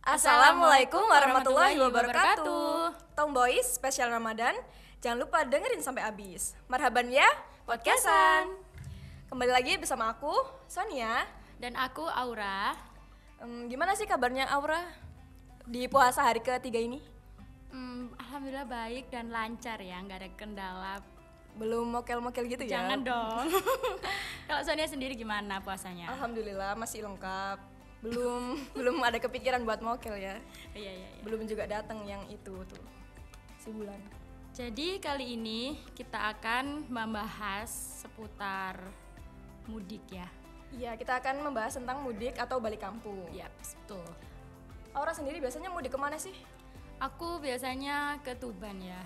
Assalamualaikum warahmatullahi wabarakatuh. Tomboys spesial Ramadan. Jangan lupa dengerin sampai habis. Marhaban ya, podcastan. Kembali lagi bersama aku, Sonia. Dan aku Aura. Em, gimana sih kabarnya Aura di puasa hari ketiga ini? Hmm, Alhamdulillah baik dan lancar ya, nggak ada kendala. Belum mokel-mokel gitu ya? Jangan dong. Kalau Sonia sendiri gimana puasanya? Alhamdulillah masih lengkap. Belum belum ada kepikiran buat mokel ya. Iya iya. iya. Belum juga datang yang itu tuh si bulan. Jadi kali ini kita akan membahas seputar mudik ya. Iya, kita akan membahas tentang mudik atau balik kampung. Yap, betul. Aura sendiri biasanya mudik ke mana sih? Aku biasanya ke Tuban ya.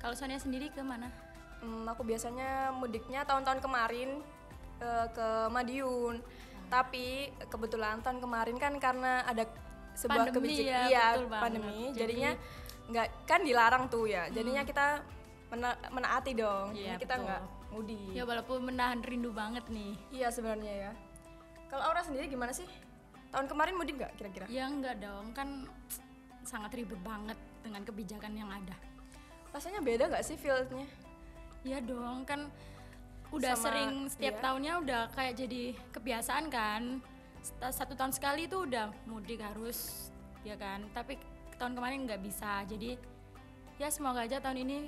Kalau Sonia sendiri ke mana? Hmm, aku biasanya mudiknya tahun-tahun kemarin eh, ke Madiun. Tapi kebetulan tahun kemarin kan karena ada sebuah kebijakan ya, iya, betul banget. pandemi, Hmm. jadinya nggak kan dilarang tuh ya. Jadinya kita mena- menaati dong. Iya, Jadi kita nggak mudik. Ya walaupun menahan rindu banget nih. Iya sebenarnya ya. Kalau Aura sendiri gimana sih? Tahun kemarin mudik nggak kira-kira? Ya enggak dong, kan sangat ribet banget dengan kebijakan yang ada. Rasanya beda nggak sih fieldnya? Iya dong, kan udah Sama- sering setiap iya. tahunnya udah kayak jadi kebiasaan kan. Satu tahun sekali itu udah mudik harus, ya kan. Tapi tahun kemarin nggak bisa, jadi ya semoga aja tahun ini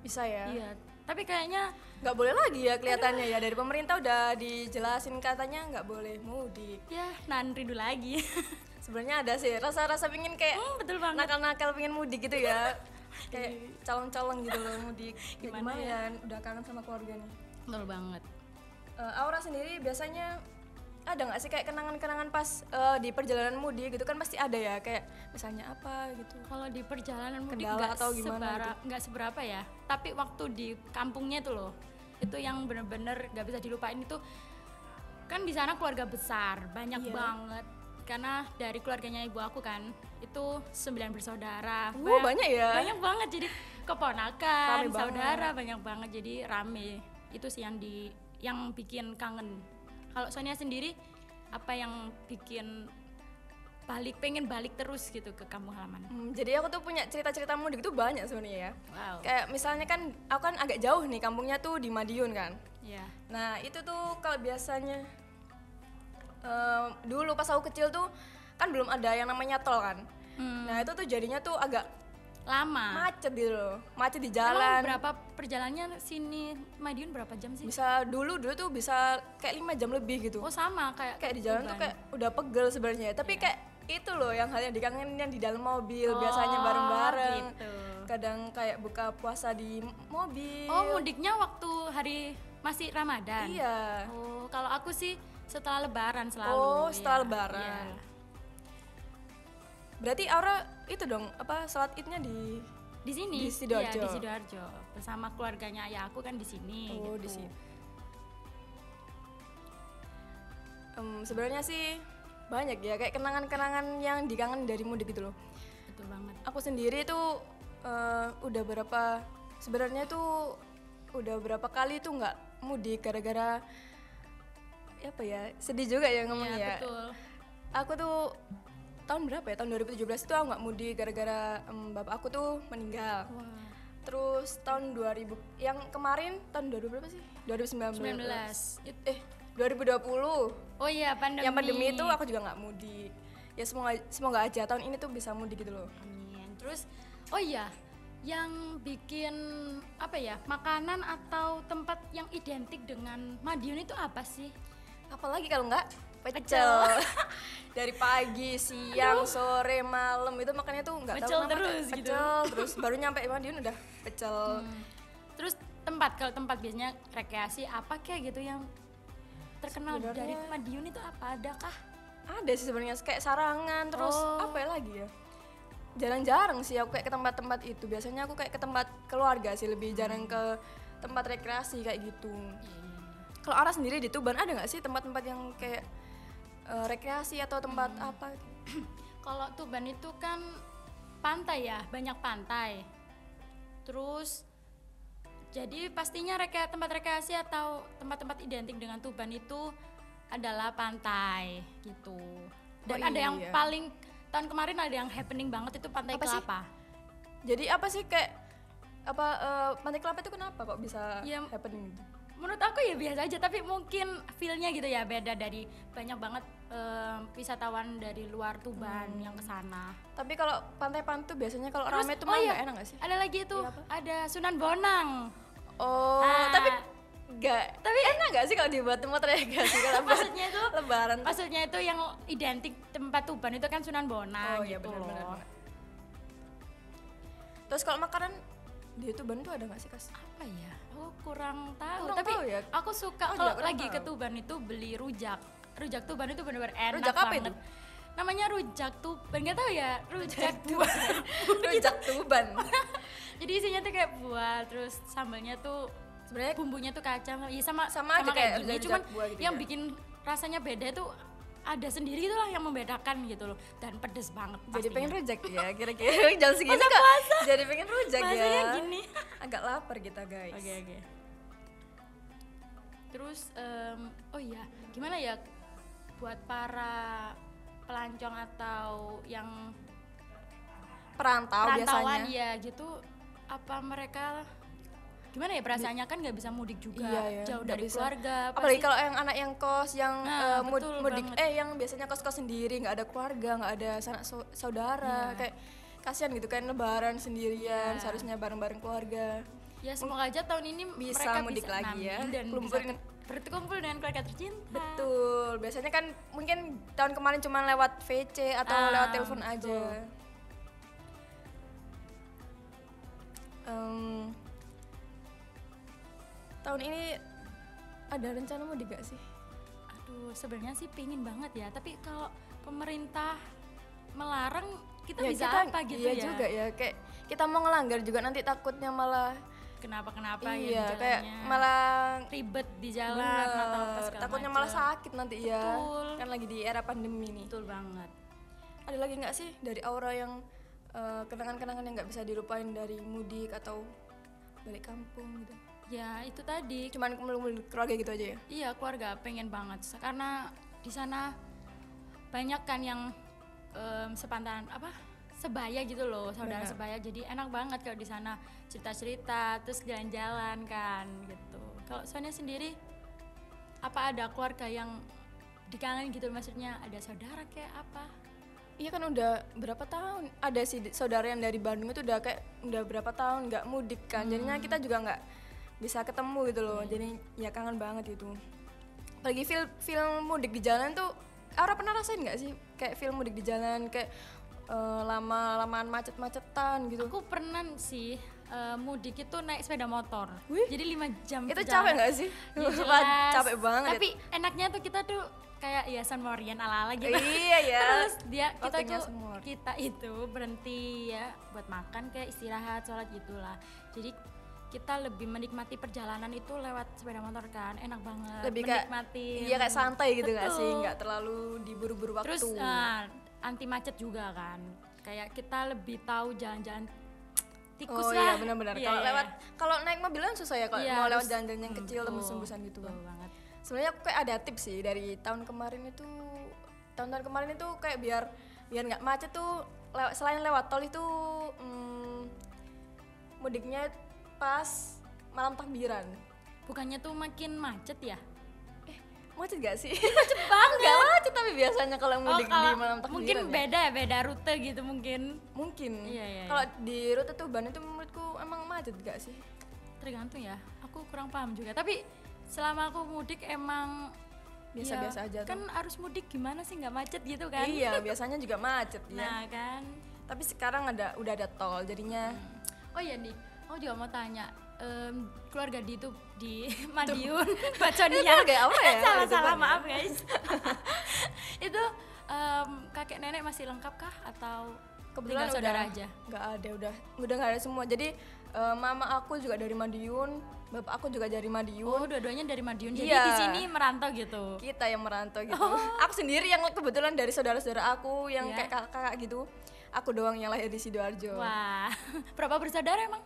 Bisa ya? iya. Tapi kayaknya Nggak boleh lagi ya kelihatannya ya dari pemerintah udah dijelasin katanya nggak boleh mudik. ya nahan rindu lagi. Sebenarnya ada sih rasa-rasa pingin kayak Hmm, betul banget. nakal-nakal pengen mudik gitu ya. kayak calon-calon gitu loh mudik. Ya, Gimana lumayan, udah kangen sama keluarga nih. Betul banget. Eh, Aura sendiri biasanya ada nggak sih kayak kenangan-kenangan pas eh, di perjalanan mudik gitu kan pasti ada ya kayak misalnya apa gitu. Kalau di perjalanan mudik nggak atau gimana gitu? nggak seberapa ya. Tapi waktu di kampungnya itu loh, itu yang bener-bener nggak bisa dilupain itu kan di sana keluarga besar, banyak Iya. banget. Karena dari keluarganya ibu aku kan itu sembilan bersaudara. Uh, banyak ya? Banyak banget jadi keponakan, Rame banget. saudara banyak banget jadi rame. Itu sih yang di yang bikin kangen. Kalau Sonia sendiri apa yang bikin balik pengen balik terus gitu ke kampung halaman? Hmm, jadi aku tuh punya cerita-cerita mudik itu banyak sebenarnya ya. Wow. Kayak misalnya kan aku kan agak jauh nih kampungnya tuh di Madiun kan. Ya. Nah itu tuh kalau biasanya em, dulu pas aku kecil tuh kan belum ada yang namanya tol kan. Hmm, Nah itu tuh jadinya tuh agak lama. macet gitu loh, macet di Emang jalan. berapa perjalanannya sini Madiun berapa jam sih? Bisa dulu dulu tuh bisa kayak lima jam lebih gitu. Oh sama kayak kayak di jalan tuh kayak udah pegel sebenarnya. Tapi kayak itu loh yang hal yang dikangenin yang di dalam mobil Oh, biasanya bareng-bareng. gitu. Kadang kayak buka puasa di mobil. Oh mudiknya waktu hari masih Ramadan. Iya. Oh kalau aku sih setelah Lebaran selalu. Oh, setelah iya. Lebaran. Iya. Berarti Aura itu dong apa salat idnya di Di sini. Di Sidoarjo. Iya, di Sidoarjo. Bersama keluarganya ayah aku kan di sini. Oh, gitu. di situ. Em, sebenarnya sih banyak ya kayak kenangan-kenangan yang dikangen dari mudik gitu loh. Betul banget. Aku sendiri tuh eh, udah berapa sebenarnya tuh udah berapa kali tuh nggak mudik gara-gara apa ya sedih juga ya ngomongnya Iya, ya. betul. Aku tuh tahun berapa ya tahun 2017 itu aku nggak mudik gara-gara em, bapak aku tuh meninggal. Wah. Terus tahun 2000 yang kemarin tahun 2000 berapa sih? 2019. 19. It- Eh 2020. Oh iya pandemi. Yang pandemi itu aku juga nggak mudik. Ya semoga semoga aja tahun ini tuh bisa mudik gitu loh. Amin. Terus oh iya, yang bikin apa ya makanan atau tempat yang identik dengan Madiun itu apa sih? Apalagi kalau nggak pecel. Dari pagi, siang, sore, malam itu makannya tuh nggak tahu kenapa terus gitu. Pecel terus baru nyampe Madiun udah pecel. Terus tempat kalau tempat biasanya rekreasi apa kayak gitu yang terkenal Sebenarnya- dari Madiun itu apa adakah? Ada sih sebenarnya kayak sarangan terus Oh. apa ya lagi ya? Jarang-jarang sih aku kayak ke tempat-tempat itu. Biasanya aku kayak ke tempat keluarga sih lebih jarang ke tempat rekreasi kayak gitu. Kalau Ara sendiri di Tuban ada nggak sih tempat-tempat yang kayak eh, rekreasi atau tempat apa? Kalau Tuban itu kan pantai ya, banyak pantai. Terus jadi pastinya reka, tempat rekreasi atau tempat-tempat identik dengan Tuban itu adalah pantai gitu. Dan Oh, ada yang iya. paling tahun kemarin ada yang happening banget itu Pantai Apa sih? Kelapa. Jadi apa sih kayak apa eh, Pantai Kelapa itu kenapa kok bisa Ya, happening gitu? Menurut aku ya biasa aja, tapi mungkin feel-nya gitu ya beda dari banyak banget em, wisatawan dari luar Tuban Hmm. yang ke sana. Tapi kalau Pantai Pantu biasanya kalau rame itu oh malah iya, enak gak sih? Ada lagi itu, Iya, apa? ada Sunan Bonang. Oh, Ah. tapi nggak tapi enak gak sih kalau dibuat tempat rekreasi kalau buat Maksudnya itu lebaran tuh? Maksudnya itu yang identik tempat Tuban itu kan Sunan Bonang Oh iya gitu benar benar. loh. benar. Terus kalau makanan di Tuban tuh ada nggak sih kas? Apa ya? Aku kurang tahu, Kurang tapi tahu ya? aku suka Aku kalau lagi ke tahu. Tuban itu beli rujak. Rujak Tuban itu benar-benar enak Rujak apa banget. itu? Namanya rujak Tuban, nggak tahu ya, rujak buah. Rujak Tuban. Jadi isinya tuh kayak buah, terus sambalnya tuh Sebenarnya bumbunya tuh kacang, iya sama Sama aja kayak kayak gini. Cuman buah gitu yang ya? bikin rasanya beda itu ada sendiri itulah yang membedakan gitu loh dan pedes banget jadi pastinya. pengen rujak ya kira-kira jam segini Masa kok jadi pengen rujak ya. gini. Agak lapar kita guys. Oke oke. Terus em, oh iya, gimana ya buat para pelancong atau yang Perantau perantauan biasanya. ya gitu apa mereka gimana ya perasaannya kan nggak bisa mudik juga Iya, ya, jauh dari bisa. keluarga Apalagi pasti- kalau yang anak yang kos yang Nah, mud- betul mudik banget. eh yang biasanya kos-kos sendiri nggak ada keluarga nggak ada sanak sau- saudara Iya. kayak kasihan gitu kan lebaran sendirian seharusnya bareng-bareng keluarga ya semoga aja tahun ini Bisa mereka mudik bisa lagi ya, dan kumpul bisa dengan- berkumpul dengan keluarga tercinta betul biasanya kan mungkin tahun kemarin cuma lewat VC atau Ah, lewat telepon aja betul. Tahun ini ada rencana mudik gak sih? Aduh sebenarnya sih pingin banget ya tapi kalau pemerintah melarang kita Ya, bisa kita- apa gitu iya ya? juga ya kayak kita mau ngelanggar juga nanti takutnya malah kenapa kenapa iya gitu kayak malah ribet di jalan bener, atau takutnya malah sakit nanti ya Betul. kan lagi di era pandemi nih. Betul banget. Ada lagi nggak sih dari aura yang eh, kenangan-kenangan yang nggak bisa dilupain dari mudik atau balik kampung gitu ya itu tadi. Cuman kumpul-kumpul keluarga gitu aja ya? Iya keluarga pengen banget. Karena di sana banyak kan yang em, sepantaran apa sebaya gitu loh saudara Benar. sebaya. Jadi enak banget kalau di sana cerita-cerita terus jalan-jalan kan gitu. Kalau Sonia sendiri apa ada keluarga yang dikangen gitu? Maksudnya ada saudara kayak apa? Iya kan udah berapa tahun? Ada sih di- saudara yang dari Bandung itu udah kayak udah berapa tahun nggak mudik kan. Jadinya kita juga nggak bisa ketemu gitu loh jadi ya kangen banget itu apalagi film film mudik di jalan tuh Aura pernah rasain nggak sih kayak film mudik di jalan kayak eh, lama lamaan macet-macetan gitu aku pernah sih eh, mudik itu naik sepeda motor Wih. jadi lima jam itu capek nggak sih Ya, jelas. capek banget Tapi enaknya tuh kita tuh kayak ya San Morian ala-ala gitu. iya ya Terus dia kita Waktunya tuh semua. kita itu berhenti ya buat makan kayak istirahat sholat gitulah. Jadi kita lebih menikmati perjalanan itu lewat sepeda motor kan. Enak banget lebih kayak menikmati. iya kayak santai gitu nggak sih? Nggak terlalu diburu-buru waktu. Terus eh, anti macet juga kan. Kayak kita lebih tahu jalan-jalan tikus oh lah. iya benar-benar. Iya, kalau iya. lewat kalau naik mobil kan susah ya kalau Iya, mau lewat jalan-jalan yang hmm, kecil betul, tembus-tembusan gitu kan banget. Sebenarnya aku kayak ada tips sih dari tahun kemarin itu tahun-tahun kemarin itu kayak biar biar nggak macet tuh lewat selain lewat tol itu hmm, mudiknya pas malam takbiran. Bukannya tuh makin macet ya? Macet gak sih? Macet banget. Nggak macet tapi biasanya kalau mudik di kalau malam takbiran mungkin ya. beda ya beda rute gitu mungkin. Mungkin. Iya, iya, kalau di rute Tuban itu menurutku emang macet gak sih? Tergantung ya aku kurang paham juga. Tapi selama aku mudik emang Biasa-biasa ya, aja tuh. kan harus mudik gimana sih nggak macet gitu kan? Iya biasanya juga macet ya. Nah kan. Tapi sekarang ada udah ada tol jadinya. Oh iya nih aku juga mau tanya em, keluarga di itu di Madiun Baconia. Keluarga apa ya? salah salah maaf guys. Itu em, kakek nenek masih lengkap kah? Atau kebetulan tinggal saudara udah aja? nggak ada udah udah nggak ada semua. Jadi eh, mama aku juga dari Madiun bapak aku juga dari Madiun. Oh dua-duanya dari Madiun. Jadi Iya. di sini merantau gitu? Kita yang merantau gitu. Aku sendiri yang kebetulan dari saudara-saudara aku yang Iya. kayak kakak-kakak gitu. Aku doang yang lahir di sidoarjo. Wah berapa bersaudara emang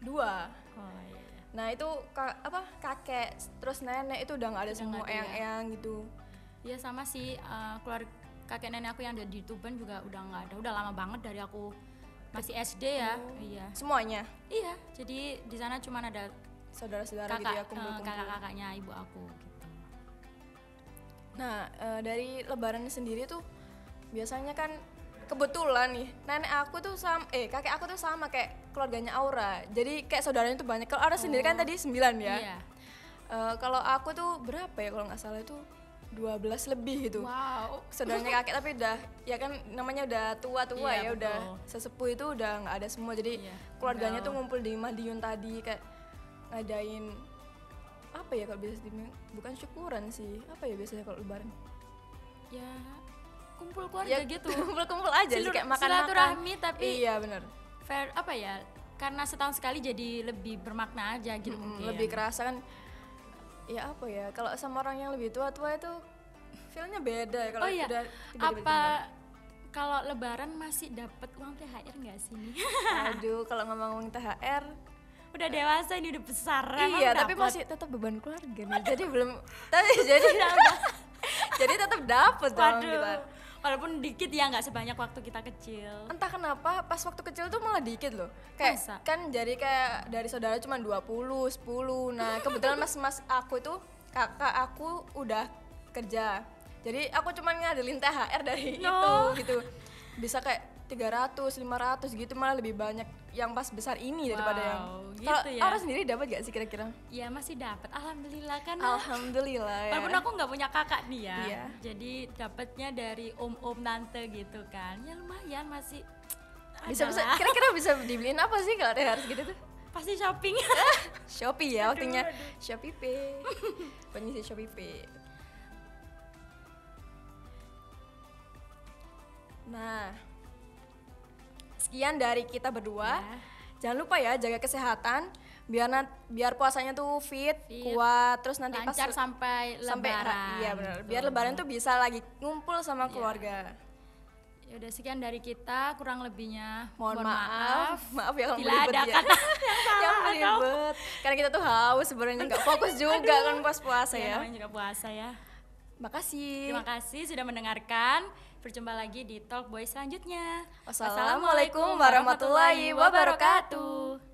dua. Oh iya, iya. nah itu ka- apa kakek terus nenek itu udah nggak ada Udah semua nggak ada ya. eyang-eyang gitu. Ya sama sih eh, keluarga kakek nenek aku yang ada di Tuban juga udah nggak ada. Udah lama banget dari aku masih SD ya. Iya. Semuanya? Iya jadi di sana cuma ada saudara-saudara gitu ya eh, kumpul-kumpul. kakak-kakaknya ibu aku gitu. Nah, eh, dari lebaran sendiri tuh biasanya kan kebetulan nih nenek aku tuh sama eh kakek aku tuh sama kayak keluarganya Aura. Jadi kayak saudaranya tuh banyak. Kalau Aura sendiri kan tadi 9 ya. iya Eh, kalau aku tuh berapa ya kalau nggak salah itu 12 lebih gitu. wow Saudaranya kakek tapi udah ya kan namanya udah tua-tua Iya, ya udah betul. sesepuh itu udah nggak ada semua. Jadi Iya, keluarganya tinggal- tuh ngumpul di Madiun tadi kayak ngadain apa ya kalau biasa dibilang bukan syukuran sih. Apa ya biasanya kalau lebaran? ya kumpul keluarga gitu kumpul-kumpul aja sih Silur- kayak makan-makan silaturahmi tapi iya bener fair apa ya karena setahun sekali jadi lebih bermakna aja gitu Mm, mungkin. lebih kerasa kan ya apa ya kalau sama orang yang lebih tua-tua itu feelnya beda ya kalau oh iya udah tiba-tiba apa kalau lebaran masih dapat uang THR nggak sih nih? Ditinggal. aduh kalau ngomong THR udah dewasa ini udah besar emang iya tapi dapet? masih tetap beban keluarga nih jadi belum tapi jadi jadi tetap dapet dong waduh. kita walaupun dikit ya nggak sebanyak waktu kita kecil. Entah kenapa pas waktu kecil tuh malah dikit loh. Kayak Masa? kan jadi kayak dari saudara cuma 20 10 nah kebetulan mas mas aku itu kakak aku udah kerja. Jadi aku cuma ngadelin THR dari No. itu gitu. Bisa kayak 300 500 gitu malah lebih banyak yang pas besar ini daripada yang Wow, kalau gitu ya. orang sendiri dapat gak sih kira-kira? Ya masih dapat. Alhamdulillah kan alhamdulillah ya. walaupun aku nggak punya kakak nih ya Iya. jadi dapatnya dari om om tante gitu kan. Ya lumayan masih bisa bisa. kira-kira bisa dibeliin apa sih kalau THR segitu tuh? Pasti shopping. Shopee ya waktunya. Shopee Pay. Pengisi Shopee Pay. Nah sekian dari kita berdua. Ya. jangan lupa ya jaga kesehatan. Biar nat- biar puasanya tuh fit, Fit. kuat. Terus nanti pas lancar sampai sampai lebaran. iya benar. Biar lebaran tuh bisa lagi ngumpul sama Iya. keluarga. Ya udah sekian dari kita. Kurang lebihnya mohon, maaf. maaf. Ya kalau bila ada ya. kata yang belibet karena kita tuh haus sebenarnya nggak fokus juga kan pas puasa ya, ya. namanya juga puasa ya. Makasih. Terima kasih sudah mendengarkan berjumpa lagi di Talk Boy selanjutnya Wassalamualaikum warahmatullahi wabarakatuh.